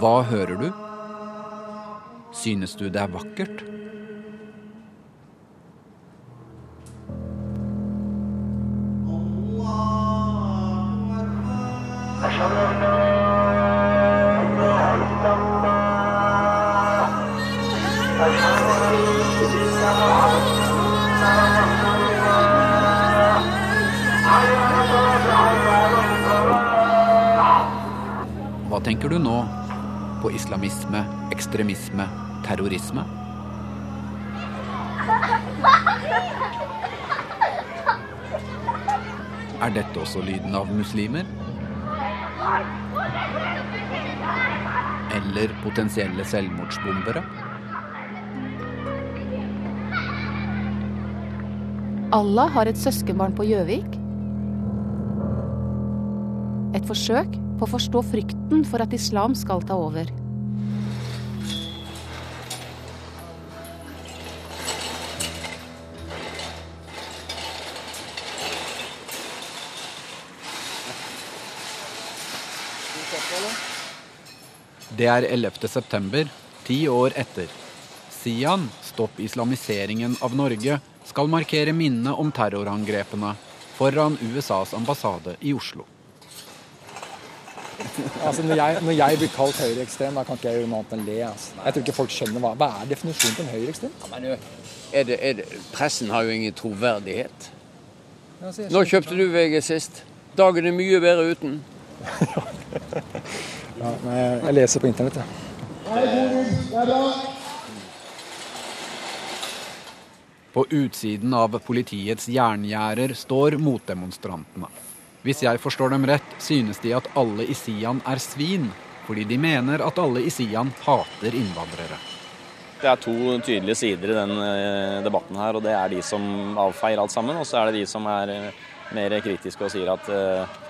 Hva hører du? Synes du det er vakkert? Eller potensielle selvmordsbombere? Allah har et søskenbarn på Gjøvik. Et forsøk på å forstå frykten for at islam skal ta over. Det er 11. september, ti år etter. Sian, Stopp islamiseringen av Norge, skal markere minnet om terrorangrepene foran USAs ambassade i Oslo. Altså, når, jeg, når jeg blir kalt høyreekstrem, da kan ikke jeg gjøre noe annet enn le. Altså. Jeg tror ikke folk skjønner hva, hva er definisjonen på en høyreekstrem. Ja, er det, er det, pressen har jo ingen troverdighet. Nå kjøpte du VG sist? Dagen er mye bedre uten. Ja, nei, jeg, leser på internett, jeg. På utsiden av politiets jerngjerder står motdemonstrantene. Hvis jeg forstår dem rett, synes de at alle i Sian er svin, fordi de mener at alle i Sian hater innvandrere. Det er to tydelige sider i den eh, debatten her, og det er de som avfeier alt sammen. Og så er det de som er eh, mer kritiske og sier at eh,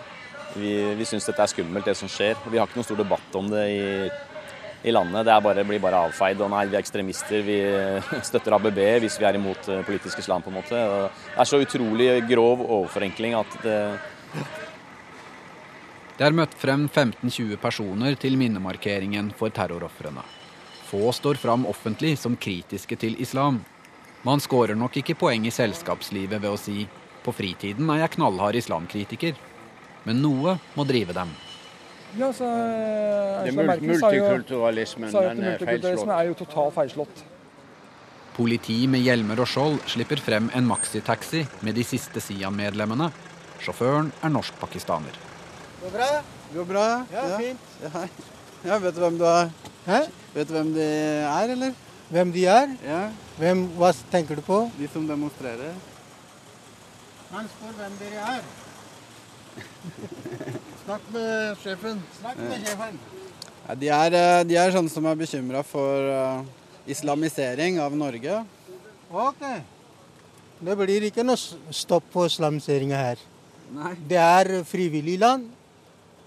vi, vi syns dette er skummelt, det som skjer. Vi har ikke noen stor debatt om det i, i landet. Det bare, blir bare avfeid. Og nei, vi er ekstremister, vi støtter ABB hvis vi er imot eh, politisk islam, på en måte. Og det er så utrolig grov overforenkling at det Det er møtt frem 15-20 personer til minnemarkeringen for terrorofrene. Få står fram offentlig som kritiske til islam. Man skårer nok ikke poeng i selskapslivet ved å si på fritiden er jeg knallhard islamkritiker. Men noe må drive dem. Ja, så, eh, Det er multikulturalismen sa jo den er feilslått. er jo totalt feilslått. Politi med hjelmer og skjold slipper frem en maxitaxi med de siste Sian-medlemmene. Sjåføren er norsk-pakistaner. Går bra? Går bra? Ja, fint. Ja. ja, vet du hvem du er? Hæ? Vet du hvem de er, eller? Hvem de er? Ja, Hvem, hva tenker du på? de som demonstrerer. Han spør hvem dere er. Snakk med sjefen. Snakk med sjefen. Ja, de, er, eh, de er sånne som er bekymra for eh, islamisering av Norge. Ok. Det blir ikke noe stopp på islamiseringa her. Nei. Det er frivillig land,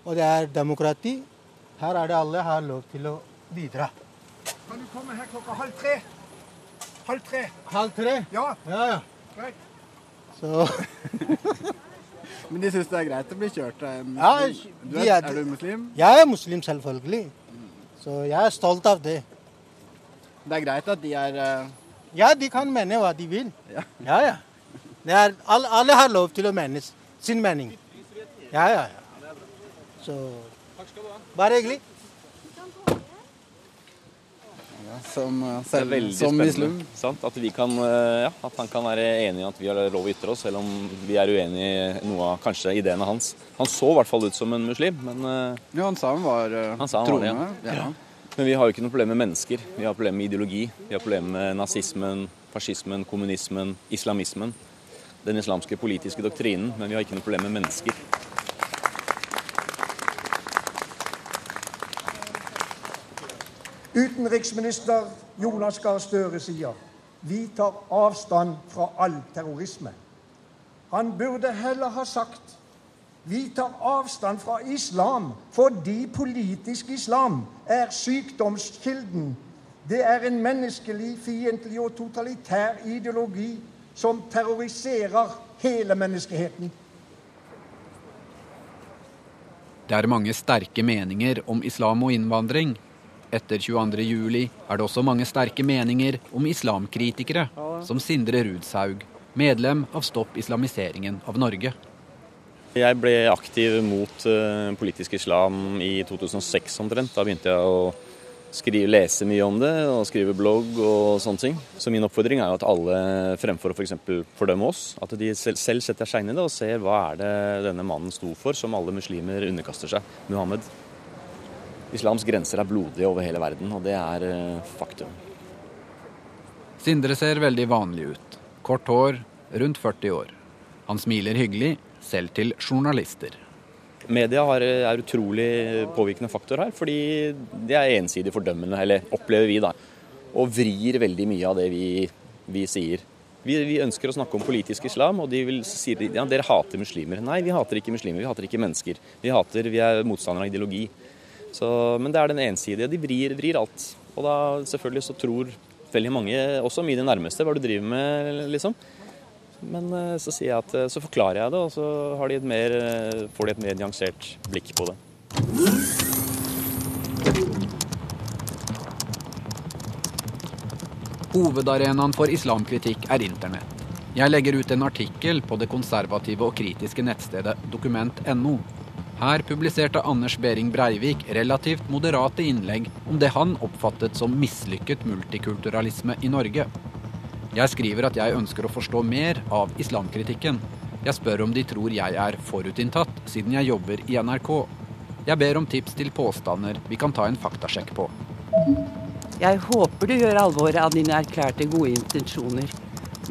og det er demokrati. Her er det alle har lov til å bidra. Kan du komme her klokka halv tre? Halv tre. Halv tre? Ja, Ja, ja. greit. Så Men de syns det er greit å bli kjørt av en Ja, muslim. Du er, er- du muslim? Jeg er muslim, selvfølgelig. Så jeg er stolt av det. Det er greit at de er uh... Ja, de kan mene hva de vil. Ja. ja. ja. Det er, alle, alle har lov til å mene sin mening. Ja, ja, ja. Så Bare hyggelig. Som, eh, selv, som muslim. Sant? At, vi kan, eh, ja, at han kan være enig i at vi har lov å ytre oss, selv om vi er uenig i noe av kanskje ideene hans. Han så i hvert fall ut som en muslim, men, eh, Ja, han sa han var Han sa han var det, troende. ja. ja. men vi har jo ikke noe problem med mennesker. Vi har problemer med ideologi. Vi har problemer med nazismen, fascismen, kommunismen, islamismen. Den islamske politiske doktrinen, men vi har ikke noe problem med mennesker. Utenriksminister Jonas Gahr Støre sier vi tar avstand fra all terrorisme. Han burde heller ha sagt vi tar avstand fra islam fordi politisk islam er sykdomskilden. Det er en menneskelig, fiendtlig og totalitær ideologi som terroriserer hele menneskeheten. Det er mange sterke meninger om islam og innvandring, Etter 22.07 er det også mange sterke meninger om islamkritikere, som Sindre Rudsaug, medlem av Stopp islamiseringen av Norge. Jeg ble aktiv mot uh, politisk islam i 2006 omtrent. Da begynte jeg å skrive, lese mye om det og skrive blogg og sånne ting. Så min oppfordring er jo at alle fremfor å f.eks. For fordømme oss, at de selv, selv setter seg inn i det og ser hva er det denne mannen sto for, som alle muslimer underkaster seg. Muhammed. Islams grenser er blodige over hele verden, og det er uh, faktum. Sindre ser veldig vanlig ut. Kort hår, rundt 40 år. Han smiler hyggelig, selv til journalister. Media har, er utrolig påvirkende faktor her, fordi det er ensidig fordømmende, eller opplever vi, da. Og vrir veldig mye av det vi, vi sier. Vi, vi, ønsker å snakke om politisk islam, og de vil si ja, dere hater muslimer. Nei, vi hater ikke muslimer, vi hater ikke mennesker. Vi, hater, vi er motstandere av ideologi. Så, men det er den ensidige. De vrir, vrir alt. Og da selvfølgelig så tror veldig mange, også mine nærmeste, hva du driver med, liksom. Men eh, så sier jeg at eh, så forklarer jeg det, og så de mer, eh, får de et mer nyansert blikk på det. Hovedarenaen for islamkritikk er internett. Jeg legger ut en artikkel på det konservative og kritiske nettstedet dokument.no. Her publiserte Anders Behring Breivik relativt moderate innlegg om det han oppfattet som mislykket multikulturalisme i Norge. Jeg skriver at jeg ønsker å forstå mer av islamkritikken. Jeg spør om de tror jeg er forutinntatt, siden jeg jobber i NRK. Jeg ber om tips til påstander vi kan ta en faktasjekk på. Jeg håper du gjør alvor av dine erklærte gode intensjoner.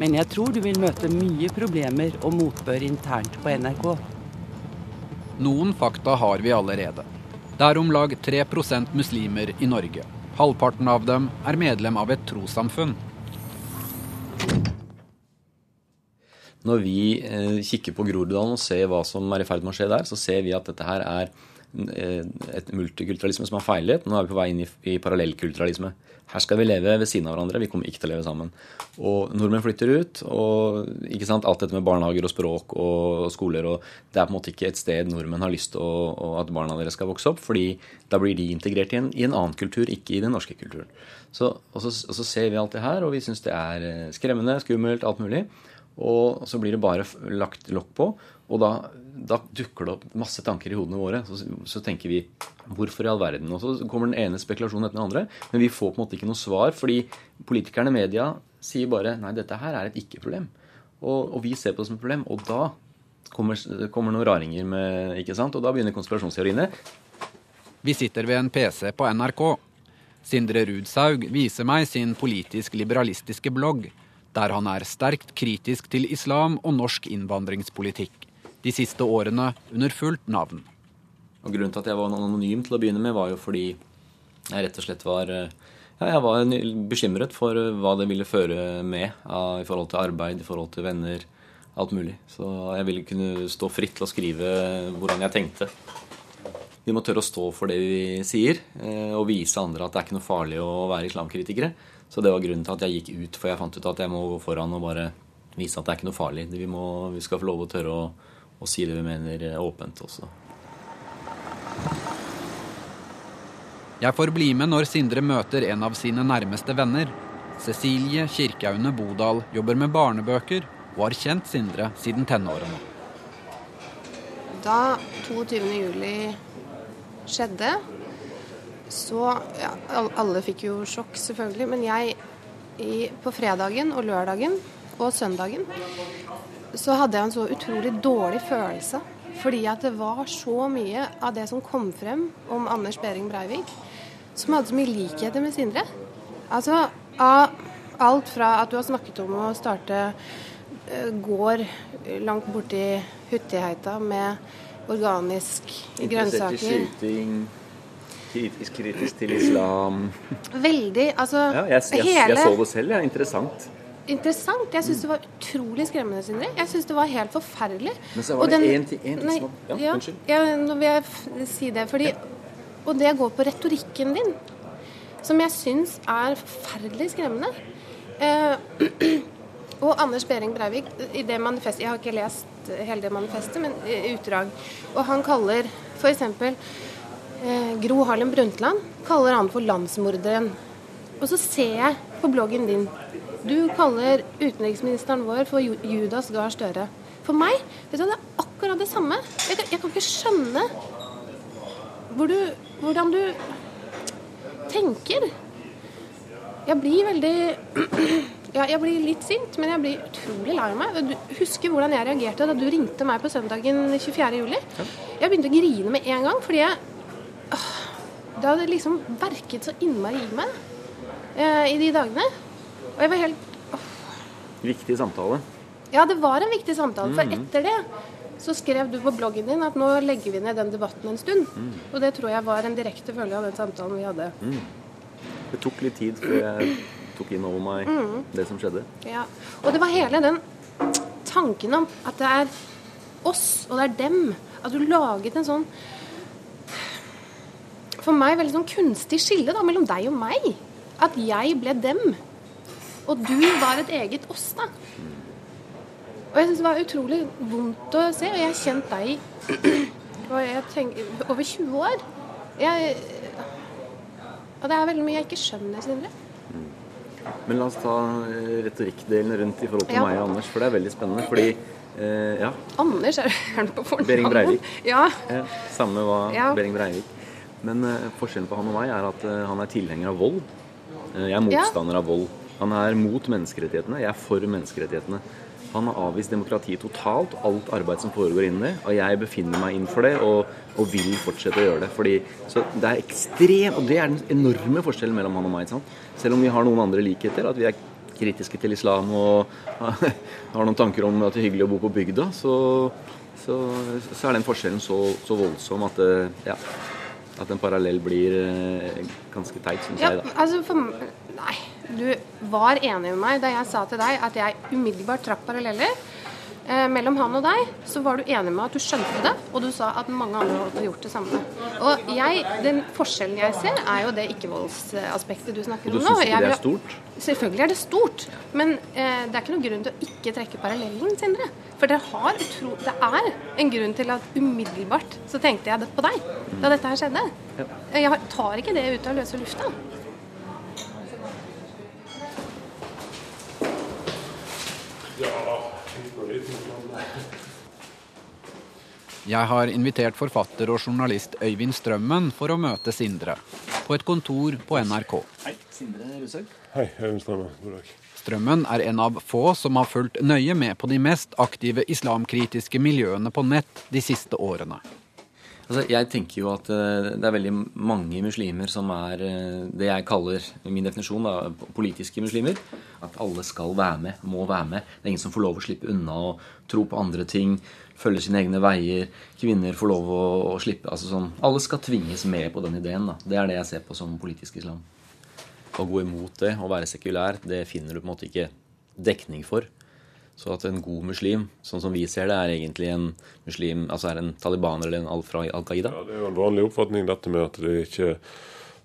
Men jeg tror du vil møte mye problemer og motbør internt på NRK. Noen fakta har vi allerede. Det er om lag 3% muslimer i Norge. Halvparten av dem er medlem av et trossamfunn. Når vi eh, kikker på Groruddalen og ser hva som er i ferd med å skje der, så ser vi at dette her er et multikulturalisme som har feilet. Nå er vi på vei inn i, i parallellkulturalisme. Her skal vi leve ved siden av hverandre. Vi kommer ikke til å leve sammen. Og nordmenn flytter ut, og ikke sant, alt dette med barnehager og språk og skoler og Det er på en måte ikke et sted nordmenn har lyst til at barna deres skal vokse opp, fordi da blir de integrert i en, i en annen kultur, ikke i den norske kulturen. Så, og, så, og så ser vi alt det her, og vi syns det er eh, skremmende, skummelt, alt mulig. Og så blir det bare lagt lokk på. Og da, da, dukker det opp masse tanker i hodene våre. Så, så, tenker vi hvorfor i all verden? Og så kommer den ene spekulasjonen etter den andre. Men vi får på en måte ikke noe svar, fordi politikerne i media sier bare nei, dette her er et ikke-problem. Og, og, vi ser på det som et problem. Og da kommer, kommer noen raringer med ikke sant? Og da begynner konspirasjonsteoriene. Vi sitter ved en PC på NRK. Sindre Rudsaug viser meg sin politisk liberalistiske blogg der han er sterkt kritisk til islam og norsk innvandringspolitikk. De siste årene under fullt navn. Og Grunnen til at jeg var anonym til å begynne med, var jo fordi jeg rett og slett var ja, jeg var bekymret for hva det ville føre med i forhold til arbeid, i forhold til venner, alt mulig. Så jeg ville kunne stå fritt til å skrive hvordan jeg tenkte. Vi må tørre å stå for det vi sier, eh, og vise andre at det er ikke noe farlig å være islamkritikere. Så det var grunnen til at jeg gikk ut, for jeg fant ut at jeg må gå foran og bare vise at det er ikke noe farlig. Vi, må, vi skal få lov å tørre å, å si det vi mener åpent også. Jeg får bli med når Sindre møter en av sine nærmeste venner. Cecilie Kirkeaune Bodal jobber med barnebøker og har kjent Sindre siden tenårene. Da 22.07 skjedde, så ja, Alle fikk jo sjokk, selvfølgelig. Men jeg i, på fredagen og lørdagen og søndagen så hadde jeg en så utrolig dårlig følelse. Fordi at det var så mye av det som kom frem om Anders Behring Breivik, som hadde så mye likheter med Sindre. Altså av alt fra at du har snakket om å starte uh, gård langt borti Huttiheita med organisk grønnsaker. Kritisk, kritisk til islam. Veldig. Altså ja, jeg, jeg, hele... jeg, så det selv, ja. Interessant. Interessant. Jeg syns det var utrolig skremmende, Sindre. Jeg syns det var helt forferdelig. Men så var det én ting, en ting Ja, ja, unnskyld. Ja, nå vil jeg si det. Fordi, og det går på retorikken din, som jeg syns er forferdelig skremmende. Eh, og Anders Behring Breivik, i det manifestet Jeg har ikke lest hele det manifestet, men utdrag. Og han kaller f.eks eh, Gro Harlem Brundtland kaller han for landsmorderen. Og så ser jeg på bloggen din du kaller utenriksministeren vår for Judas Gahr Støre. For meg vet du, det er akkurat det samme. Jeg kan, jeg kan ikke skjønne hvor du, hvordan du tenker. Jeg blir veldig ja, jeg blir litt sint, men jeg blir utrolig lei meg. Du husker hvordan jeg reagerte da du ringte meg på søndagen 24.07. Jeg begynte å grine med en gang, fordi jeg øh, Det hadde liksom verket så innmari i meg eh, i de dagene. Og jeg var helt åh. Viktig samtale. Ja, det var en viktig samtale. For Mhm. etter det så skrev du på bloggen din at nå legger vi ned den debatten en stund. Mm. Og det tror jeg var en direkte følge av den samtalen vi hadde. Mm. Det tok litt tid før jeg tok inn over meg mm. det som skjedde. Ja. Og det var hele den tanken om at det er oss, og det er dem. At du laget en sånn For meg veldig sånn kunstig skille da, mellom deg og meg. At jeg ble dem. Og du var et eget oss, da. Og jeg syns det var utrolig vondt å se. Og jeg har kjent deg tenker, over 20 år. Jeg, og det er veldig mye jeg ikke skjønner, Sindre. Men la oss ta eh, retorikkdelen rundt i forhold til Ja. meg og Anders, for det er veldig spennende. Fordi eh, ja, Anders er det på fornavn. Behring Breivik. Ja. eh, samme hva Ja. Behring Breivik. Men eh, forskjellen på han og meg er at eh, han er tilhenger av vold. Eh, jeg er motstander av vold. Han er mot menneskerettighetene. Jeg er for menneskerettighetene. Han har avvist demokratiet totalt, alt arbeid som foregår innen det. Og jeg befinner meg innenfor det, og, og vil fortsette å gjøre det. Fordi, så det er ekstrem, og det er den enorme forskjellen mellom han og meg. sant? Selv om vi har noen andre likheter, at vi er kritiske til islam og har noen tanker om at det er hyggelig å bo på bygda, så, så, så er den forskjellen så, så voldsom at, det, ja, at en parallell blir eh, ganske teit, syns Ja, jeg. da. altså for Nei. Du var enig med meg da jeg sa til deg at jeg umiddelbart trakk paralleller. Eh, mellom han og deg så var du enig med at du skjønte det, og du sa at mange andre hadde gjort det samme. Og jeg, Den forskjellen jeg ser, er jo det ikke-voldsaspektet du snakker du om nå. syns ikke det er stort? Selvfølgelig er det stort, men eh, det er ikke noen grunn til å ikke trekke parallellen, Sindre. For det, har utro det er en grunn til at umiddelbart så tenkte jeg det på deg da dette her skjedde. Jeg tar ikke det ut av løse lufta. Jeg har invitert forfatter og journalist Øyvind Strømmen for å møte Sindre på et kontor på NRK. Hei, Sindre Rushaug. Hei, Øyvind Strømmen. God dag. Strømmen er en av få som har fulgt nøye med på de mest aktive islamkritiske miljøene på nett de siste årene. Altså, jeg tenker jo at eh, det er veldig mange muslimer som er eh, det jeg kaller, min definisjon, da, politiske muslimer. At alle skal være med, må være med. Det er ingen som får lov å slippe unna og tro på andre ting. Følge sine egne veier. Kvinner får lov å, å slippe altså sånn, Alle skal tvinges med på den ideen. da. Det er det jeg ser på som politisk islam. Å gå imot det, å være sekulær, det finner du på en måte ikke dekning for. Så at en god muslim, sånn som vi ser det, er egentlig en muslim, altså er en talibaner eller en al fra Al Qaida. Ja, det er jo en vanlig oppfatning dette med at det ikke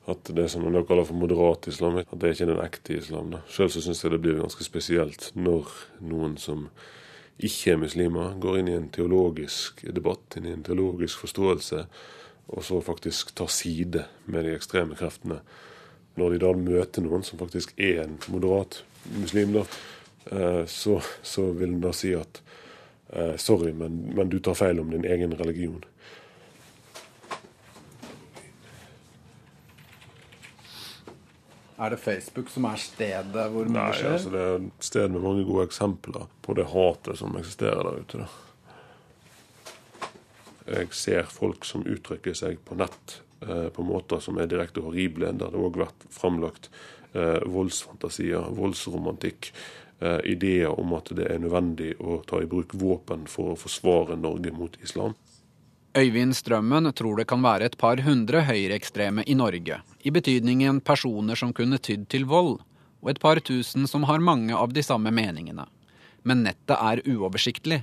at det som man kaller for moderat islam, at det er den ekte islam. da. Selv så syns jeg det blir ganske spesielt når noen som ikke er muslimer, går inn i en teologisk debatt, inn i en teologisk forståelse, og så faktisk tar side med de ekstreme kreftene. Når de da møter noen som faktisk er en moderat muslim, da, så, så vil en da si at eh, sorry, men, men du tar feil om din egen religion. Er det Facebook som er stedet hvor mye Nei, skjer? altså det er et sted med mange gode eksempler på det hatet som eksisterer der ute. Da. Jeg ser folk som uttrykker seg på nett eh, på måter som er direkte horrible, der det òg har vært framlagt eh, voldsfantasier, voldsromantikk, eh, ideer om at det er nødvendig å ta i bruk våpen for å forsvare Norge mot islam. Øyvind Strømmen tror det kan være et par hundre høyreekstreme i Norge, i betydningen personer som kunne tydd til vold, og et par tusen som har mange av de samme meningene. Men nettet er uoversiktlig.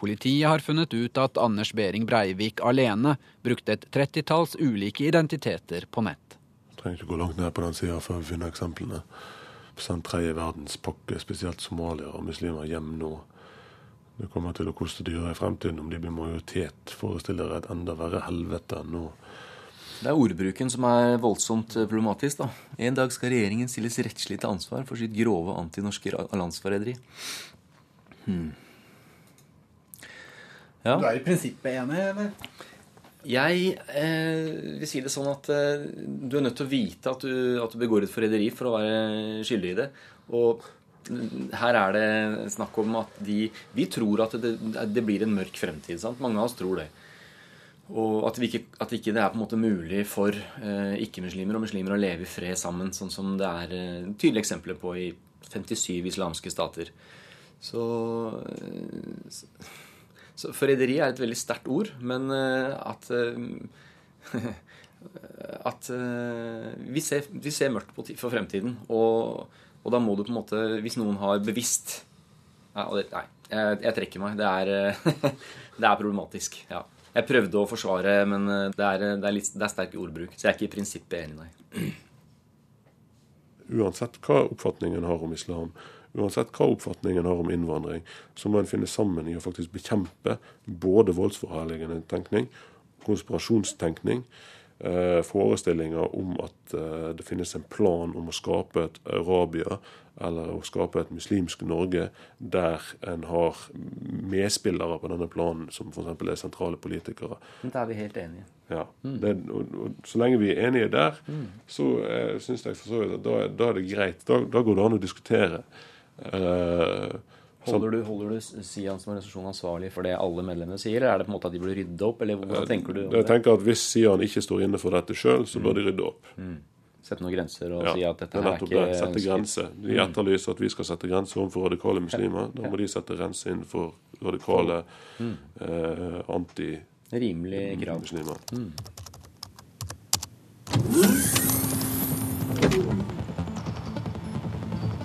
Politiet har funnet ut at Anders Behring Breivik alene brukte et trettitalls ulike identiteter på nett. Trenger ikke gå langt ned på den sida før vi finner eksemplene. Send tredje verdens pakke, spesielt somaliere og muslimer, hjem nå. Det kommer til å koste dyrere i fremtiden om de blir majoritet. Forestiller dere et enda verre helvete enn nå. Det er ordbruken som er voldsomt problematisk. da. En dag skal regjeringen stilles rettslig til ansvar for sitt grove antinorske landsforræderi. Hmm. Ja. Du er i prinsippet enig, eller? Jeg eh, vil si det sånn at eh, du er nødt til å vite at du, at du begår et forræderi for å være skyldig i det. Og her er det snakk om at de Vi tror at det, det blir en mørk fremtid. sant? Mange av oss tror det. Og at, ikke, at ikke det er på en måte mulig for eh, ikke-muslimer og muslimer å leve i fred sammen, sånn som det er eh, tydelige eksempler på i 57 islamske stater. Så, så, så forræderi er et veldig sterkt ord, men eh, at eh, At eh, vi ser, vi, ser, mørkt på for fremtiden. Og, og, da må du på en måte Hvis noen har bevisst Nei, jeg, jeg trekker meg. Det er, det er problematisk. ja. Jeg prøvde å forsvare, men det er, det er, litt, det er sterk ordbruk. Så jeg er ikke i prinsippet enig, nei. Uansett hva oppfatningen har om islam, uansett hva oppfatningen har om innvandring, så må en finne sammen i å faktisk bekjempe både voldsforherligende tenkning, konspirasjonstenkning, eh, forestillinger om at eh, det finnes en plan om å skape et Arabia eller å skape et muslimsk Norge der en har medspillere på denne planen, som f.eks. er sentrale politikere. Da er vi helt enige. Ja. Mm. Det, og, og, så lenge vi er enige der, mm. så eh, syns jeg for så vidt at da, da, er det greit. Da, da, går det an å diskutere. Eh, Holder du, holder du Sian som organisasjon ansvarlig for det alle medlemmene sier, eller er det på en måte at de burde rydde opp? eller hvordan eh, tenker du det? Jeg tenker at Hvis Sian ikke står inne for dette sjøl, så bør de rydde opp. Mm sette noen grenser og ja, si at dette her er ikke Sette grenser. De mm. etterlyser at vi skal sette grenser overfor radikale muslimer. Da må de sette grenser innenfor radikale mm. eh, anti-muslimer. Mm.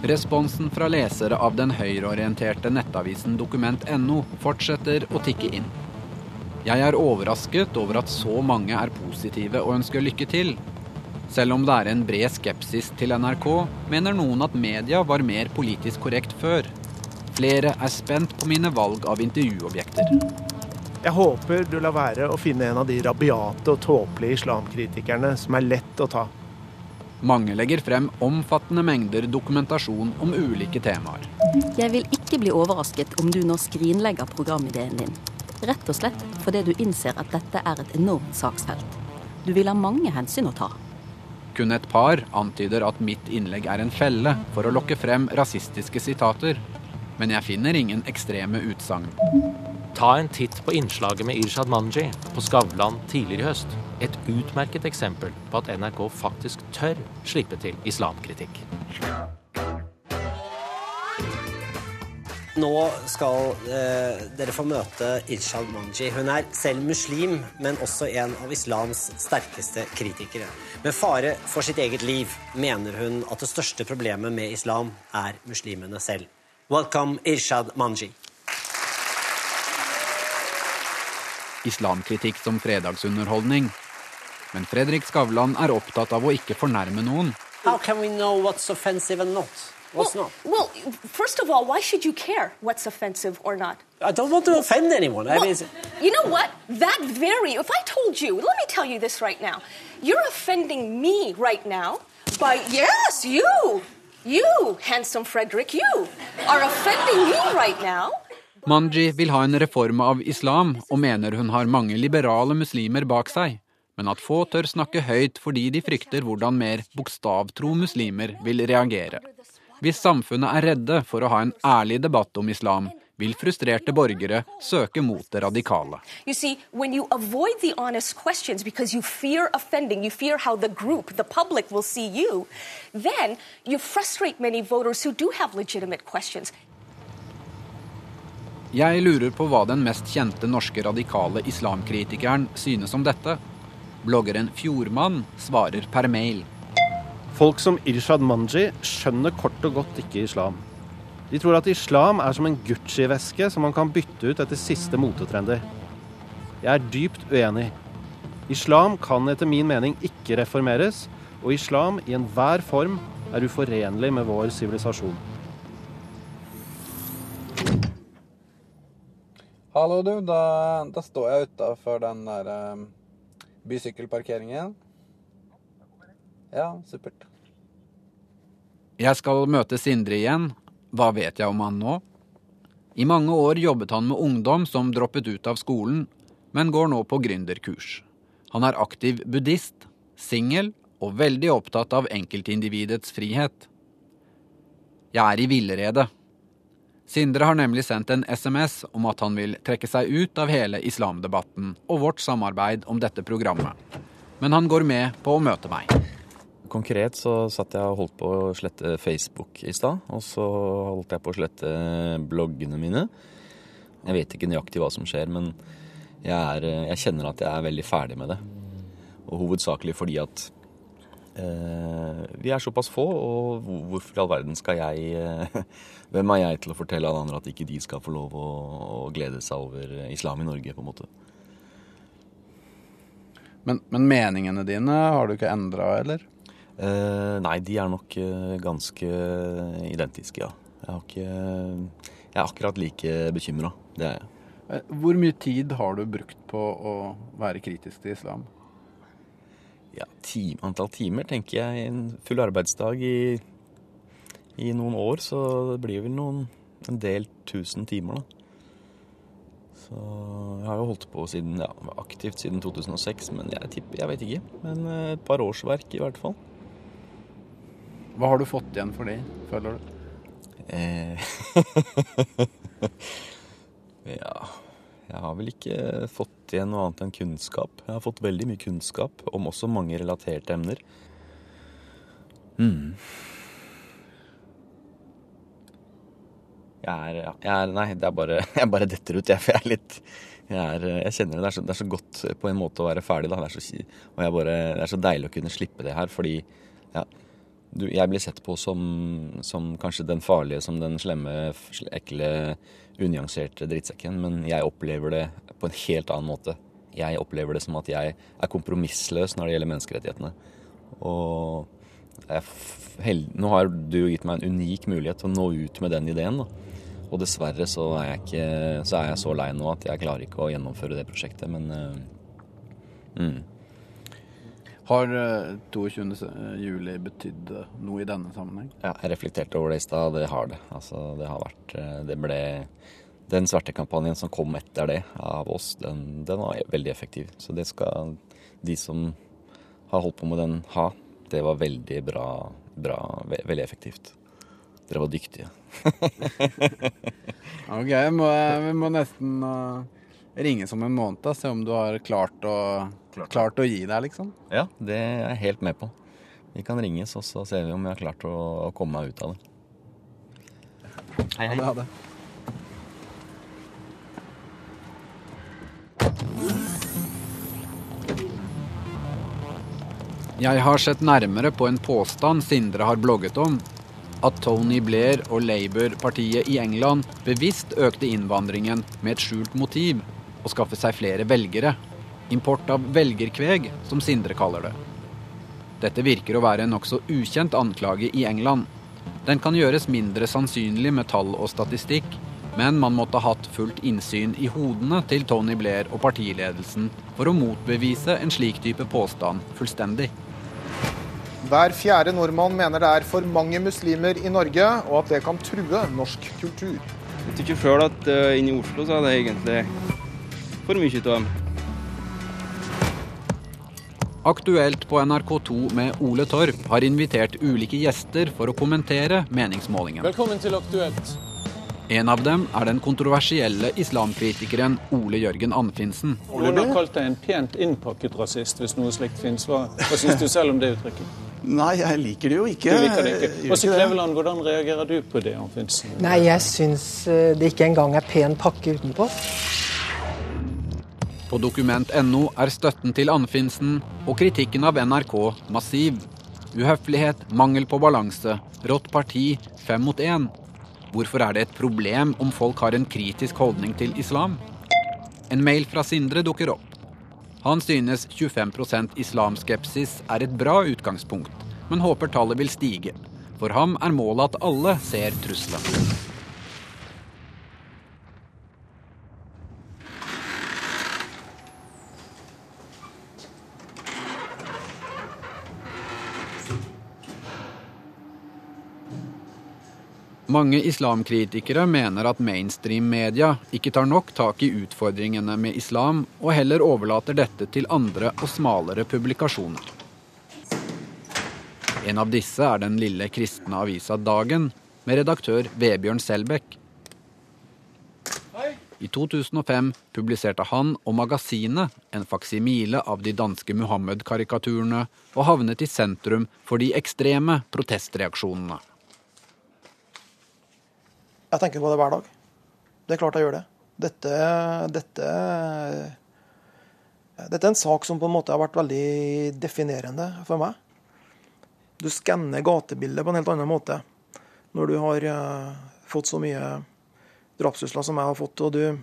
Responsen fra lesere av den høyreorienterte nettavisen dokument.no fortsetter å tikke inn. Jeg er overrasket over at så mange er positive og ønsker lykke til, selv om det er en bred skepsis til NRK, mener noen at media var mer politisk korrekt før. Flere er spent på mine valg av intervjuobjekter. Jeg håper du lar være å finne en av de rabiate og tåpelige islamkritikerne som er lett å ta. Mange legger frem omfattende mengder dokumentasjon om ulike temaer. Jeg vil ikke bli overrasket om du nå skrinlegger programideen din. Rett og slett fordi du innser at dette er et enormt saksfelt. Du vil ha mange hensyn å ta. Kun et par antyder at mitt innlegg er en felle for å lokke frem rasistiske sitater. Men jeg finner ingen ekstreme utsagn. Ta en titt på innslaget med Irshad Manji på Skavlan tidligere i høst. Et utmerket eksempel på at NRK faktisk tør slippe til islamkritikk. Nå skal eh, dere få møte Irshad Manji. Hun er selv muslim, men også en av islams sterkeste kritikere. Med fare for sitt eget liv mener hun at det største problemet med islam er muslimene selv. Welcome, Irshad Manji. Islamkritikk som fredagsunderholdning. Men Fredrik Skavlan er opptatt av å ikke fornærme noen. How can we know what's offensive and not? What's well, not? Well, first of all, why should you care what's offensive or not? I don't want to offend anyone. Well, I mean, you know what? That very. If I told you, let me tell you this right now. You're offending me right now by yes, you, you, handsome Frederick, you are offending me right now. Manji vil ha en reform av islam og mener hun har mange liberale muslimer bak seg, men at få tør snakke høyt fordi de frykter hvordan mer bokstavtro muslimer vil reagere. Hvis samfunnet er redde for å ha en ærlig debatt om islam, vil frustrerte borgere søke mot det radikale. You see, when you avoid the honest questions because you fear offending, you fear how the group, the public, will see you, then you frustrate many voters who do have legitimate questions. Jeg lurer på hva den mest kjente norske radikale islamkritikeren synes om dette. Bloggeren Fjordmann svarer per mail. Folk som Irshad Manji skjønner kort og godt ikke islam. De tror at islam er som en Gucci-veske som man kan bytte ut etter siste motetrender. Jeg er dypt uenig. Islam kan etter min mening ikke reformeres, og islam i enhver form er uforenlig med vår sivilisasjon. Hallo, du. Da, da står jeg utafor den der um, bysykkelparkeringen. Ja, supert. Jeg skal møte Sindre igjen. Hva vet jeg om han nå? I mange år jobbet han med ungdom som droppet ut av skolen, men går nå på gründerkurs. Han er aktiv buddhist, singel og veldig opptatt av enkeltindividets frihet. Jeg er i villrede. Sindre har nemlig sendt en SMS om at han vil trekke seg ut av hele islamdebatten og vårt samarbeid om dette programmet. Men han går med på å møte meg. Konkret så satt jeg og holdt på å slette Facebook i stad. Og så holdt jeg på å slette bloggene mine. Jeg vet ikke nøyaktig hva som skjer, men jeg, er, jeg kjenner at jeg er veldig ferdig med det. Og hovedsakelig fordi at eh, vi er såpass få, og hvorfor i all verden skal jeg eh, Hvem er jeg til å fortelle alle andre at ikke de skal få lov å, å glede seg over islam i Norge, på en måte? Men, men meningene dine har du ikke endra, eller? Eh, nei, de er nok eh, ganske identiske, ja. Jeg, har ikke, jeg er akkurat like bekymra. Det er jeg. Eh, Hvor mye tid har du brukt på å være kritisk til islam? Ja, time, Antall timer tenker jeg en full arbeidsdag i, i noen år, så det blir vel noen, en del tusen timer, da. Så jeg har jo holdt på siden, ja, aktivt siden 2006, men jeg tipper, jeg vet ikke. Men et par årsverk i hvert fall. Hva har du fått igjen for det, føler du? Eh, ja Jeg har vel ikke fått igjen noe annet enn kunnskap. Jeg har fått veldig mye kunnskap om også mange relaterte emner. Mm. Jeg er, ja, jeg er Nei, det er bare Jeg bare detter ut, jeg. For jeg er litt Jeg, er, jeg kjenner det. Det er, så, det er, så, godt på en måte å være ferdig, da. Det er så, og bare, det er så deilig å kunne slippe det her, fordi ja, du, jeg blir sett på som, som, kanskje den farlige, som den slemme, ekle, unyanserte drittsekken, men jeg opplever det på en helt annen måte. Jeg opplever det som at jeg er kompromissløs når det gjelder menneskerettighetene. Og jeg, nå har du gitt meg en unik mulighet til å nå ut med den ideen. da. Og dessverre så er, jeg ikke, så er jeg så lei nå at jeg klarer ikke å gjennomføre det prosjektet, men uh, mm. Har 22. juli betydd noe i denne sammenheng? Ja, jeg reflekterte over det i stad. Det har det. Altså, det har vært Det ble Den svertekampanjen som kom etter det av oss, den, den, var veldig effektiv. Så det skal de som har holdt på med den, ha. Det var veldig bra. bra veldig effektivt. Dere var dyktige. ok, må, vi må nesten uh, ringe om en måned, og se om du har klart å, klart. klart å gi deg, liksom. Ja, det er jeg helt med på. Vi kan ringes, og så ser vi om jeg har klart å, å komme meg ut av det. Hei, hei. Ha det. Jeg har sett nærmere på en påstand Sindre har blogget om. At Tony Blair og Labour-partiet i England bevisst økte innvandringen med et skjult motiv å skaffe seg flere velgere. Import av velgerkveg, som Sindre kaller det. Dette virker å være en nokså ukjent anklage i England. Den kan gjøres mindre sannsynlig med tall og statistikk, men man måtte ha hatt fullt innsyn i hodene til Tony Blair og partiledelsen for å motbevise en slik type påstand fullstendig. Hver fjerde nordmann mener det er for mange muslimer i Norge, og at det kan true norsk kultur. Jeg tykker sjøl at uh, inne i Oslo så er det egentlig for mye av dem. Aktuelt på NRK2 med Ole Torp har invitert ulike gjester for å kommentere meningsmålingen. Velkommen til Aktuelt. En av dem er den kontroversielle islamkritikeren Ole Jørgen Anfinsen. Noen har kalt deg en pent innpakket rasist, hvis noe slikt fins. Hva, hva syns du selv om det uttrykket? Nei, jeg liker det jo ikke. Du liker det ikke. Åse Kleveland, hvordan reagerer du på det, Anfinsen? Nei, jeg syns eh, det ikke engang er pen pakke utenpå. På dokument.no er støtten til Anfinsen og kritikken av NRK massiv. Uhøflighet, mangel på balanse, rått parti, fem mot én. Hvorfor er det et problem om folk har en kritisk holdning til islam? En mail fra Sindre dukker opp. Han synes 25% islamskepsis er et bra utgangspunkt, men håper tallet vil stige. For ham er målet at alle ser trusselen. Mange islamkritikere mener at mainstream-media ikke tar nok tak i utfordringene med islam, og heller overlater dette til andre og smalere publikasjoner. En av disse er den lille kristne avisa Dagen, med redaktør Vebjørn Selbekk. I 2005 publiserte han og magasinet en faksimile av de danske Muhammed-karikaturene, og havnet i sentrum for de ekstreme protestreaksjonene. Jeg tenker på det hver dag. Det er klart jeg gjør det. Dette, dette, dette er en sak som på en måte har vært veldig definerende for meg. Du skanner gatebildet på en helt annen måte når du har uh, fått så mye drapstrusler som jeg har fått, og du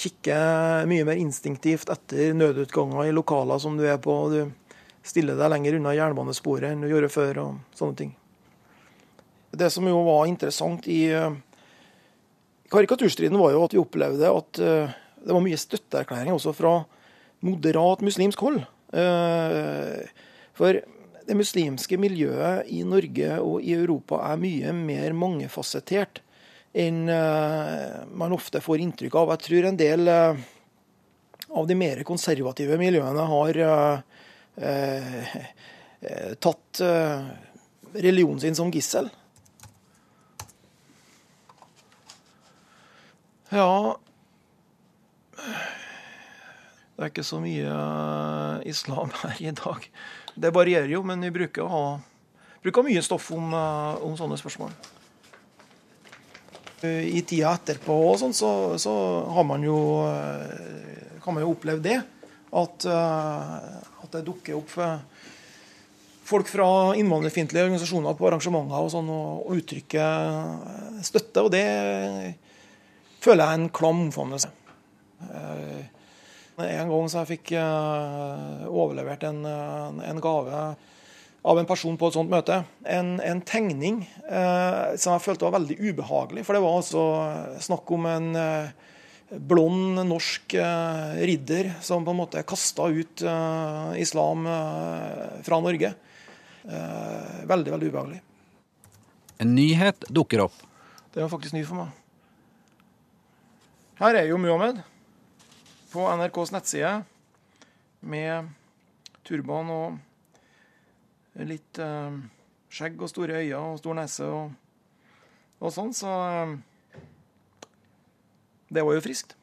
kikker mye mer instinktivt etter nødutganger i lokaler som du er på. og Du stiller deg lenger unna jernbanesporet enn du gjorde før, og sånne ting. Det som jo var interessant i uh, karikaturstriden, var jo at vi opplevde at uh, det var mye støtteerklæringer også fra moderat muslimsk hold. Uh, for det muslimske miljøet i Norge og i Europa er mye mer mangefasettert enn man ofte får inntrykk av. Jeg tror en del av de mer konservative miljøene har tatt religionen sin som gissel. Ja Det er ikke så mye eh, islam her i dag. Det varierer jo, men vi bruker, ha, bruker mye stoff om, eh, om, sånne spørsmål. I tida etterpå sånn, så, så, har man jo, eh, kan man jo oppleve det. At, at det dukker opp folk fra innvandrerfiendtlige organisasjoner på arrangementer og, sånn, og, og uttrykker støtte. Og det føler jeg en klam omfavnelse. Eh, en gang så jeg fikk eh, overlevert en, en, gave av en person på et sånt møte. En, en tegning eh, som jeg følte var veldig ubehagelig. For det var altså snakk om en blond norsk ridder som på en måte kasta ut islam fra Norge. veldig, veldig ubehagelig. En nyhet dukker opp. Det var faktisk ny for meg. Her er jo Muhammed på NRKs nettside med turban og litt uh, skjegg og store øyne og stor nese og, og sånn, så uh, det var jo friskt.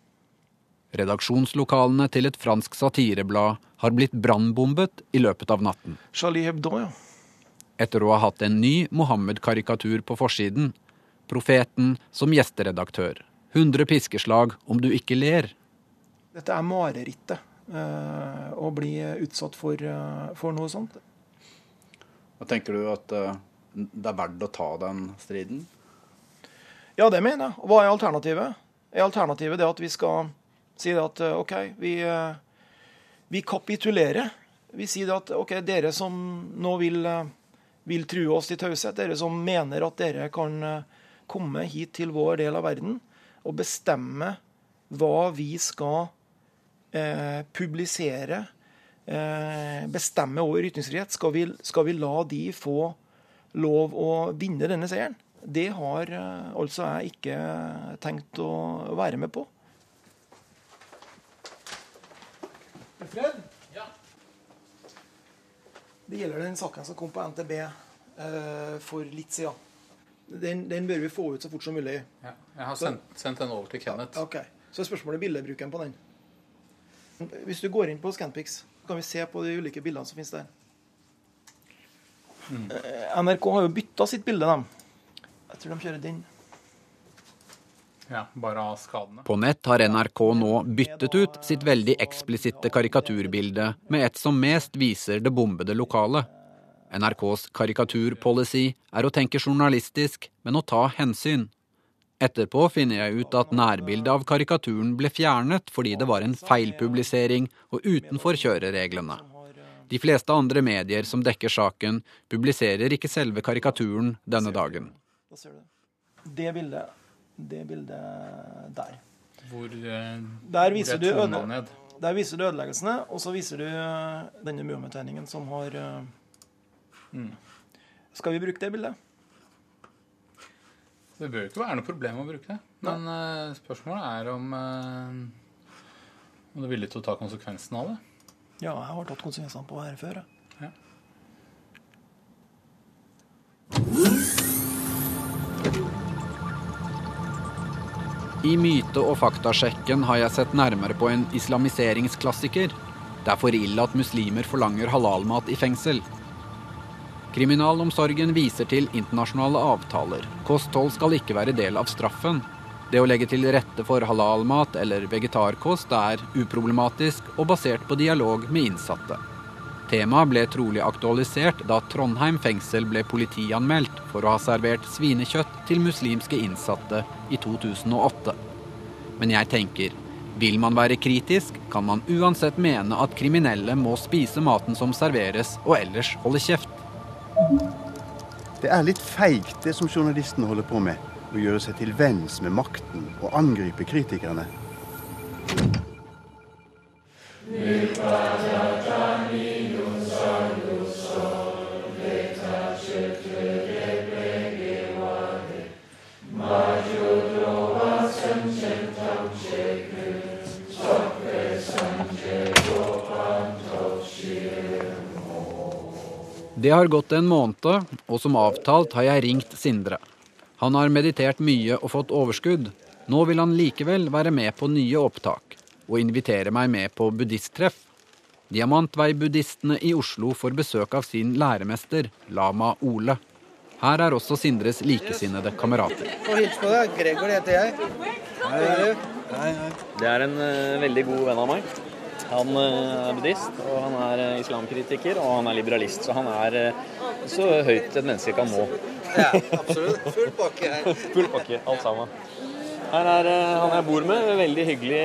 Redaksjonslokalene til et fransk satireblad har blitt brannbombet i løpet av natten. Charlie Hebdo, ja. Etter å ha hatt en ny Mohammed-karikatur på forsiden. Profeten som gjesteredaktør. 100 piskeslag om du ikke ler. Dette er marerittet. Uh, å bli utsatt for, uh, for, noe sånt. Hva Tenker du at uh, det er verdt å ta den striden? Ja, det mener jeg. Hva er alternativet? Er alternativet det at vi skal si det at OK, vi, vi kapitulerer. Vi sier det at OK, dere som nå vil, vil true oss til taushet, dere som mener at dere kan komme hit til vår del av verden, å bestemme hva vi skal eh, publisere, eh, bestemme over ytringsfrihet. Skal vi, skal vi, la de få lov å vinne denne seieren? Det har eh, altså jeg ikke tenkt å være med på. Fred? Ja. Det gjelder den saken som kom på NTB eh, for litt siden. Den, den, bør vi få ut så fort som mulig. Ja, jeg har sendt, sendt den over til Kenneth. Ok, Så er spørsmålet bildebruken på den. Hvis du går inn på Scanpix, kan vi se på de ulike bildene som finnes der. Mm. Eh, NRK har jo bytta sitt bilde, de. Jeg tror de kjører den. Ja, bare av skadene. På nett har NRK nå byttet ut sitt veldig eksplisitte karikaturbilde med et som mest viser det bombede lokalet. NRKs karikaturpolicy er å tenke journalistisk, men å ta hensyn. Etterpå finner jeg ut at nærbildet av karikaturen ble fjernet fordi det var en feilpublisering og utenfor kjørereglene. De fleste andre medier som dekker saken, publiserer ikke selve karikaturen denne dagen. Det bildet, det bildet der. Hvor, eh, der viser, du ned? der viser du ødeleggelsene, og så viser du denne Muhammed-tegningen som har Mm. Skal vi bruke det bildet? Det bør jo ikke være noe problem å bruke det. Men uh, spørsmålet er om, uh, om du er villig til å ta konsekvensen av det. Ja, jeg har tatt konsekvensene på å være før. Ja. I myte- og faktasjekken har jeg sett nærmere på en islamiseringsklassiker. Det er for ille at muslimer forlanger halalmat i fengsel. Kriminalomsorgen viser til internasjonale avtaler. Kosthold skal ikke være del av straffen. Det å legge til rette for halalmat eller vegetarkost er uproblematisk og basert på dialog med innsatte. Temaet ble trolig aktualisert da Trondheim fengsel ble politianmeldt for å ha servert svinekjøtt til muslimske innsatte i 2008. Men jeg tenker, vil man være kritisk, kan man uansett mene at kriminelle må spise maten som serveres, og ellers holde kjeft. Det er litt feigt det som journalistene holder på med. Å gjøre seg til venns med makten og angripe kritikerne. Det har gått en måned, og som avtalt har jeg ringt Sindre. Han har meditert mye og fått overskudd. Nå vil han likevel være med på nye opptak, og invitere meg med på buddhisttreff. Diamantvei-buddhistene i Oslo får besøk av sin læremester, lama Ole. Her er også Sindres likesinnede kamerater. Og hils på deg. Gregor heter jeg. Hei. Hei, hei. Det er en uh, veldig god venn av meg. Han uh, er buddhist, og han er uh, islamkritiker, og han er liberalist. Så han er så høyt et menneske kan nå. Ja, absolutt. Full pakke her. Full pakke, alt sammen. Her er han jeg bor med, veldig hyggelig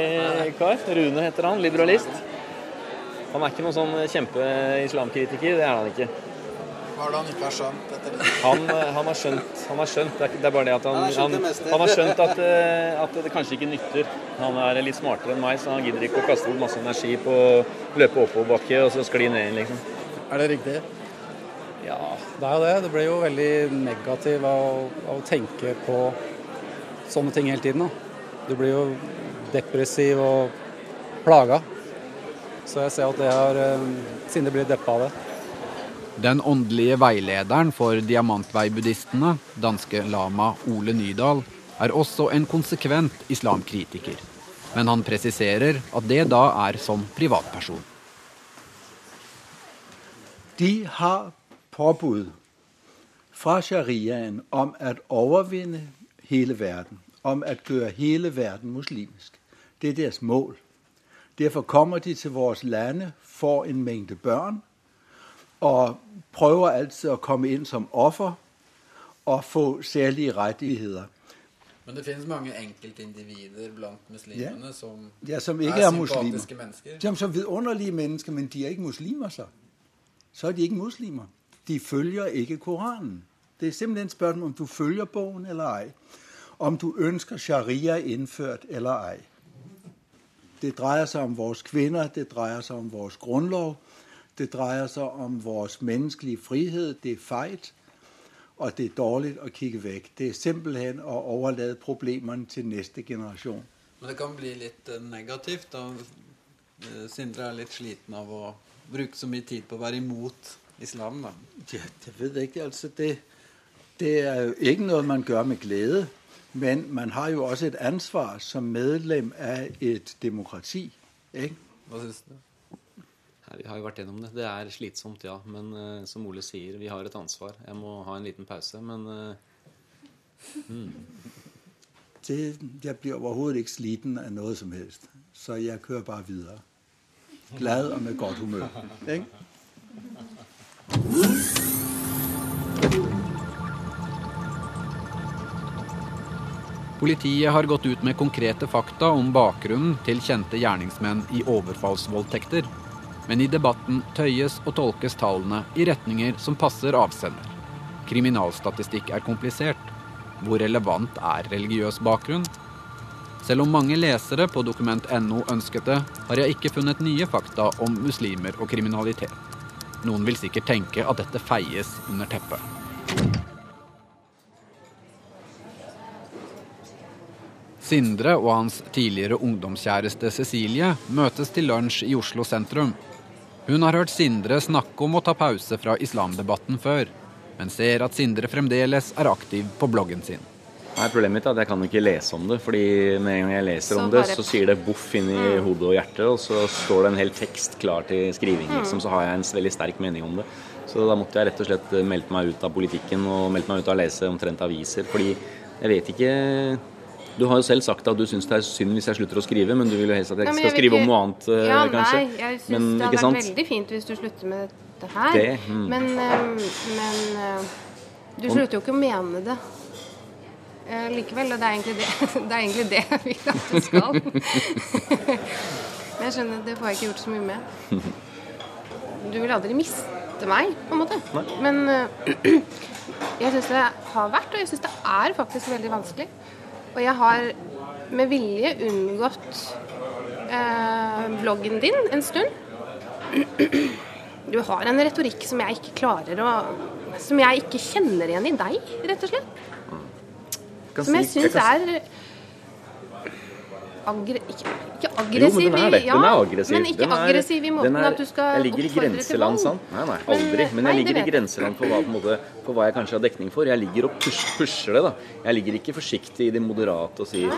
kar. Rune heter han, liberalist. Han er ikke noen sånn kjempeislamkritiker, det er han ikke. Hva er det han ikke har skjønt? etter det? Han, han, har skjønt, han har skjønt, det er, det er bare det at han, Han har skjønt det han, han har skjønt at, eh, at det kanskje ikke nytter. Han er litt smartere enn meg, så han gidder ikke å kaste bort masse energi på å løpe oppoverbakke og så skli ned igjen, liksom. Er det riktig? Ja, det er jo det. Det blir jo veldig negativ av, av å tenke på sånne ting hele tiden. Da. Du blir jo depressiv og plaga. Så jeg ser at det har Siden det blir deppa av det. Den åndelige veilederen for diamantvei-buddhistene, danske lama Ole Nydal, er også en konsekvent islamkritiker. Men han presiserer at det da er som privatperson. De har påbud fra shariaen om å overvinne hele verden. Om å gjøre hele verden muslimsk. Det er deres mål. Derfor kommer de til våre lande, får en mengde børn og prøver altid å komme inn som offer og få særlige rettigheter. Men det finnes mange enkeltindivider blant muslimene Ja. som, Ja, som er er sympatiske mennesker. Som, som vidunderlige mennesker, men de er ikke muslimer, så. Så er de ikke muslimer. De følger ikke Koranen. Det er simpelthen spørsmål om du følger bogen eller ei. Om du ønsker sharia innført eller ei. Det dreier seg om våre kvinner, det dreier seg om vår grunnlov. Det dreier seg om vår menneskelige frihet. Det er feil. og det er dårlig å kikke vekk. Det er simpelthen å overlate problemene til neste generasjon. Men det kan bli litt eh, negativt. da. Eh, Sindre er litt sliten av å bruke så mye tid på å være imot islam. da. Ja, det vet jeg ikke. Altså, det, det er jo ikke noe man gjør med glede. Men man har jo også et ansvar som medlem av et demokrati. Ikke? Hva syns du? Vi har jo vært gjennom det. Det er slitsomt, ja. Men uh, som Ole sier, vi har et ansvar. Jeg må ha en liten pause, men uh, mm. Det, jeg blir overhodet ikke sliten av noe som helst. Så jeg kører bare videre. Glad og med godt humør. Ikke? Politiet har gått ut med konkrete fakta om bakgrunnen til kjente gjerningsmenn i overfallsvoldtekter. Men i debatten tøyes og tolkes tallene i retninger som passer avsender. Kriminalstatistikk er komplisert. Hvor relevant er religiøs bakgrunn? Selv om mange lesere på dokument.no ønsket det, har jeg ikke funnet nye fakta om muslimer og kriminalitet. Noen vil sikkert tenke at dette feies under teppet. Sindre og hans tidligere ungdomskjæreste Cecilie møtes til lunsj i Oslo sentrum. Hun har hørt Sindre snakke om å ta pause fra islamdebatten før, men ser at Sindre fremdeles er aktiv på bloggen sin. Nei, Problemet mitt er at jeg kan ikke lese om det. fordi med en gang jeg leser Så om det, så sier det boff inn i Mm. hodet og hjertet, og så står det en hel tekst klar til skriving. Mm. liksom, Så har jeg en veldig sterk mening om det. Så da måtte jeg rett og slett melde meldt meg ut av politikken og meldt meg ut av å lese omtrent aviser. Fordi jeg vet ikke Du har jo selv sagt at du syns det er synd hvis jeg slutter å skrive, men du vil jo helst at jeg Ja, jeg skal skrive skrive om noe annet, eh, ja, kanskje. Nei, jeg syns Men, det hadde vært veldig fint hvis du slutter med dette her. Det, mm. Men, ehm, men eh, du slutter jo ikke å mene det. Eh, likevel, og det er egentlig det, det er egentlig det jeg vil at du skal. Men jeg skjønner at det får jeg ikke gjort så mye med. Du vil aldri miste meg, på en måte. Men eh, jeg syns det har vært, og jeg syns det er faktisk veldig vanskelig. Og jeg har med vilje unngått eh, bloggen din en stund. Du har en retorikk som jeg ikke klarer å Som jeg ikke kjenner igjen i deg, rett og slett. Som jeg syns er agre, ikke, ikke Jo, aggressiv. men den er det. ja, den er aggressiv. Men ikke er- aggressiv i den måten er- at du skal Jeg ligger i grenseland, sant? Nei, nei, aldri. Men jeg det ligger i grenseland for hva, på måte, for hva jeg kanskje har dekning for. Jeg ligger og push, pusher det, da. Jeg ligger ikke forsiktig i det moderate og sier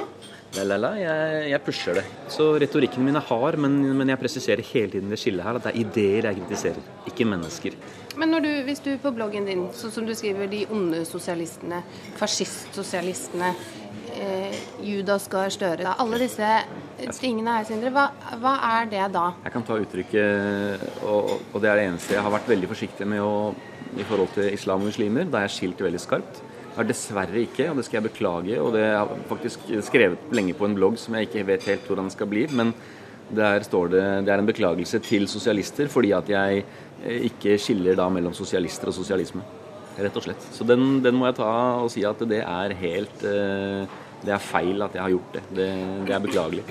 la, la, la. Jeg, jeg pusher det. Så retorikken min er hard, men, men jeg presiserer hele tiden det skillet her at det er ideer jeg kritiserer, ikke mennesker. Men du, hvis du på bloggen din, sånn som du skriver de onde sosialistene, fascistsosialistene, eh, Judas Gahr Støre Alle disse tingene her, Sindre, hva, hva er det da? Jeg kan ta uttrykket, og, og det er det eneste. Jeg har vært veldig forsiktig med å i forhold til islam og muslimer. Da er jeg skilt veldig skarpt. Jeg har dessverre ikke, og det skal jeg beklage, og det har jeg faktisk skrevet lenge på en blogg som jeg ikke vet helt hvordan skal bli. men der står det det er en beklagelse til sosialister fordi at jeg eh, ikke skiller da mellom sosialister og sosialisme. Rett og slett. Så den, den må jeg ta og si at det er helt eh, Det er feil at jeg har gjort det. Det, det er beklagelig.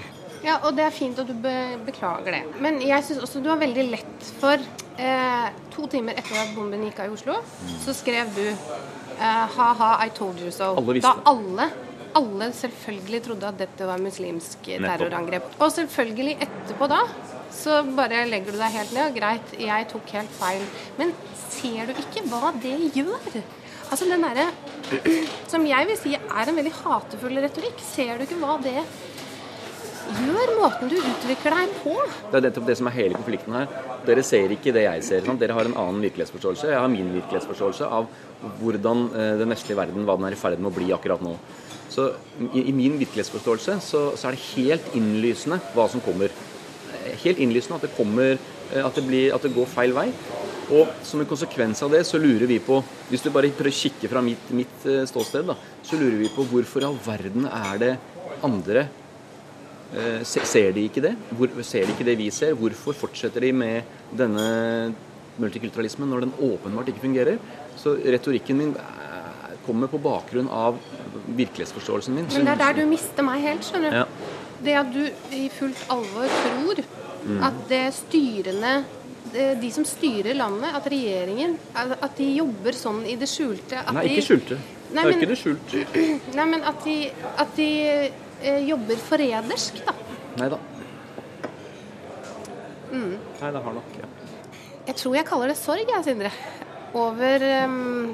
Ja, og det er fint at du be beklager det. Men jeg syns også du har veldig lett for eh, To timer etter at bomben gikk av i Oslo, så skrev du eh, ha-ha, I told you so. Alle. Da alle alle selvfølgelig trodde at dette var muslimsk terrorangrep. Og selvfølgelig etterpå da, så bare legger du deg helt ned. og Greit, jeg tok helt feil. Men ser du ikke hva det gjør? Altså den derre Som jeg vil si er en veldig hatefull retorikk. Ser du ikke hva det gjør? Måten du utvikler deg på? Det er nettopp det som er hele konflikten her. Dere ser ikke det jeg ser. Sant? Dere har en annen virkelighetsforståelse. Jeg har min virkelighetsforståelse av hvordan eh, den vestlige verden hva den er i ferd med å bli akkurat nå. Så i, i min virkelighetsforståelse så, så er det helt innlysende hva som kommer. Helt innlysende at det kommer eh, at det, blir, at det går feil vei. Og som en konsekvens av det så lurer vi på Hvis du bare prøver å kikke fra mitt, mitt eh, ståsted, da, så lurer vi på hvorfor i all verden er det andre Eh, Ser de ikke det? Hvor, ser de ikke det vi ser? Hvorfor fortsetter de med denne multikulturalismen når den åpenbart ikke fungerer? Så retorikken min eh, kommer på bakgrunn av virkelighetsforståelsen min. Men det er der du mister meg helt, skjønner du. Ja. Det at du i fullt alvor tror Mm. at det styrende de som styrer landet, at regjeringen, at de jobber sånn i det skjulte Nei, ikke skjulte. Det er ikke det skjult. Nei, men at de, at de eh, jobber forrædersk, da. Nei da. Mm. Nei, det har nok ja. Jeg tror jeg kaller det sorg, jeg, Sindre. Over um,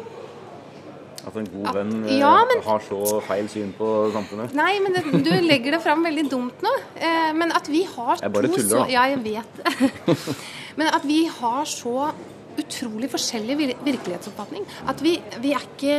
At en god venn eh, Ja, men- har så feil syn på samfunnet. Nei, men det, du legger det fram veldig dumt nå. Eh, men at vi har to Jeg bare tuller, da. Ja, jeg vet det. men at vi har så utrolig forskjellig vir virkelighetsoppfatning. At vi, vi er ikke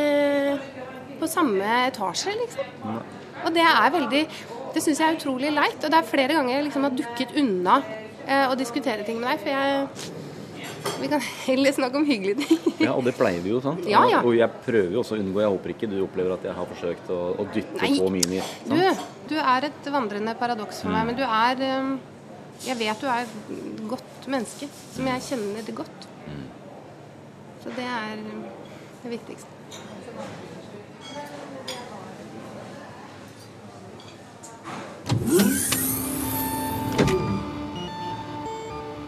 på samme etasje, liksom. Og det er veldig Det syns jeg er utrolig leit. Og det er flere ganger jeg liksom har dukket unna eh, å diskutere ting med deg, for jeg Vi kan heller snakke om hyggelige ting. Ja, og det pleier vi jo, sant? Ja, ja. Og, jeg prøver jo også å unngå Jeg håper ikke du opplever at jeg har forsøkt å, å dytte Nei. på mine Du, du er et vandrende paradoks for meg, men du er um, Jeg vet du er et godt menneske, som jeg kjenner det godt. Så det er det viktigste.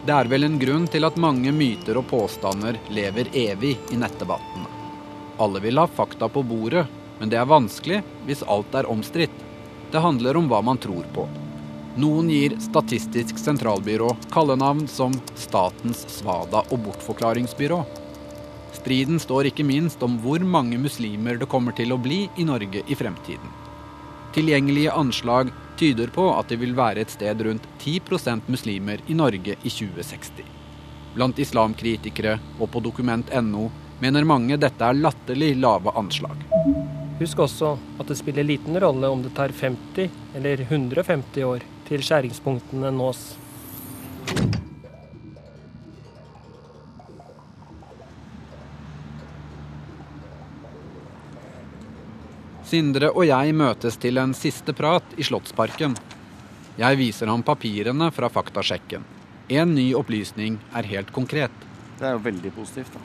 Det er vel en grunn til at mange myter og påstander lever evig i nettdebatten. Alle vil ha fakta på bordet, men det er vanskelig hvis alt er omstridt. Det handler om hva man tror på. Noen gir Statistisk sentralbyrå kallenavn som Statens svada- og bortforklaringsbyrå. Striden står ikke minst om hvor mange muslimer det kommer til å bli i Norge i fremtiden. Tilgjengelige anslag tyder på at det vil være et sted rundt 10% muslimer i Norge i 2060. Blant islamkritikere og på dokument.no mener mange dette er latterlig lave anslag. Husk også at det spiller liten rolle om det tar 50 eller 150 år til skjæringspunktene nås. Sindre og jeg møtes til en siste prat i Slottsparken. Jeg viser ham papirene fra faktasjekken. En ny opplysning er helt konkret. Det er jo veldig positivt, da.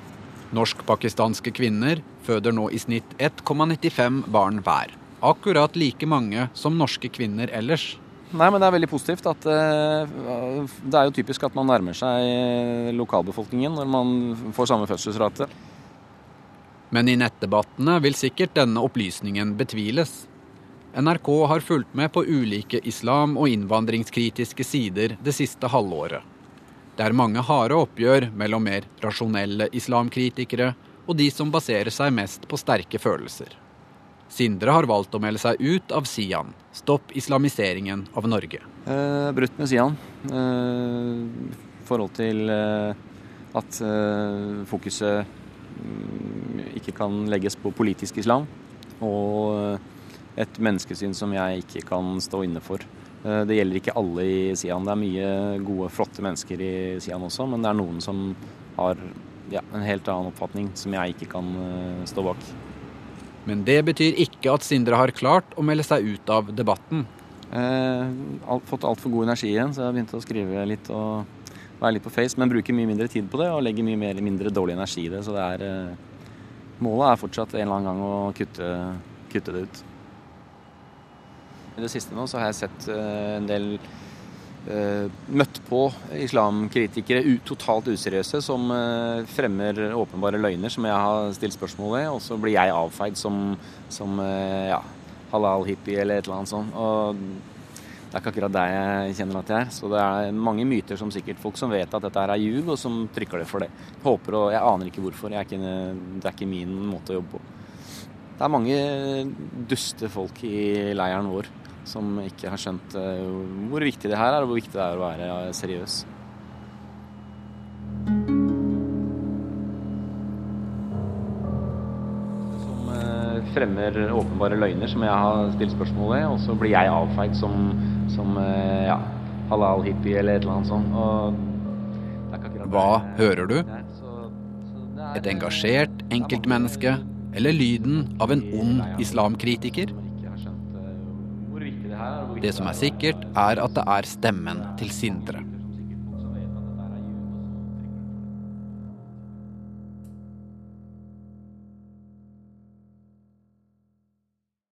Norsk-pakistanske kvinner føder nå i snitt 1,95 barn hver. Akkurat like mange som norske kvinner ellers. Nei, men det er veldig positivt at eh, Det er jo typisk at man nærmer seg lokalbefolkningen når man får samme fødselsrate. Men i nettdebattene vil sikkert denne opplysningen betviles. NRK har fulgt med på ulike islam- og innvandringskritiske sider det siste halvåret. Det er mange harde oppgjør mellom mer rasjonelle islamkritikere og de som baserer seg mest på sterke følelser. Sindre har valgt å melde seg ut av Sian, Stopp islamiseringen av Norge. Eh, brutt med Sian. Eh, forhold til eh, at eh, fokuset mm, ikke kan legges på politisk islam. Og eh, et menneskesyn som jeg ikke kan stå inne for. Eh, Det gjelder ikke alle i Sian. Det er mye gode, flotte mennesker i Sian også, men det er noen som har ja, en helt annen oppfatning som jeg ikke kan stå bak. Men det betyr ikke at Sindre har klart å melde seg ut av debatten. Eh, alt, fått altfor god energi igjen, så jeg har begynt å skrive litt og være litt på face. Men bruker mye mindre tid på det og legger mye mer mindre dårlig energi i det. Så det er eh, Målet er fortsatt en eller annen gang å kutte, kutte det ut. I det siste nå så har jeg sett eh, en del møtt på islamkritikere totalt useriøse som eh, fremmer åpenbare løgner som jeg har stilt spørsmål ved, og så blir jeg avfeid som, som eh, ja, halal-hippie eller et eller annet sånt. Og det er ikke akkurat der jeg kjenner at jeg er. Så det er mange myter som sikkert folk som vet at dette her er ljug, og som trykker det for det. Håper og Jeg aner ikke hvorfor. Ikke, det er ikke min måte å jobbe på. Det er mange duste folk i leiren vår som ikke har skjønt eh, hvor viktig det her er, og hvor viktig det er å være eh, seriøs. Som eh, fremmer åpenbare løgner som jeg har stilt spørsmål ved, og så blir jeg avfeid som, som ja, halal-hippie eller et eller annet sånt. Og Hva hører du? Et engasjert enkeltmenneske eller lyden av en ond islamkritiker? Det som er sikkert, er at det er stemmen til Sindre.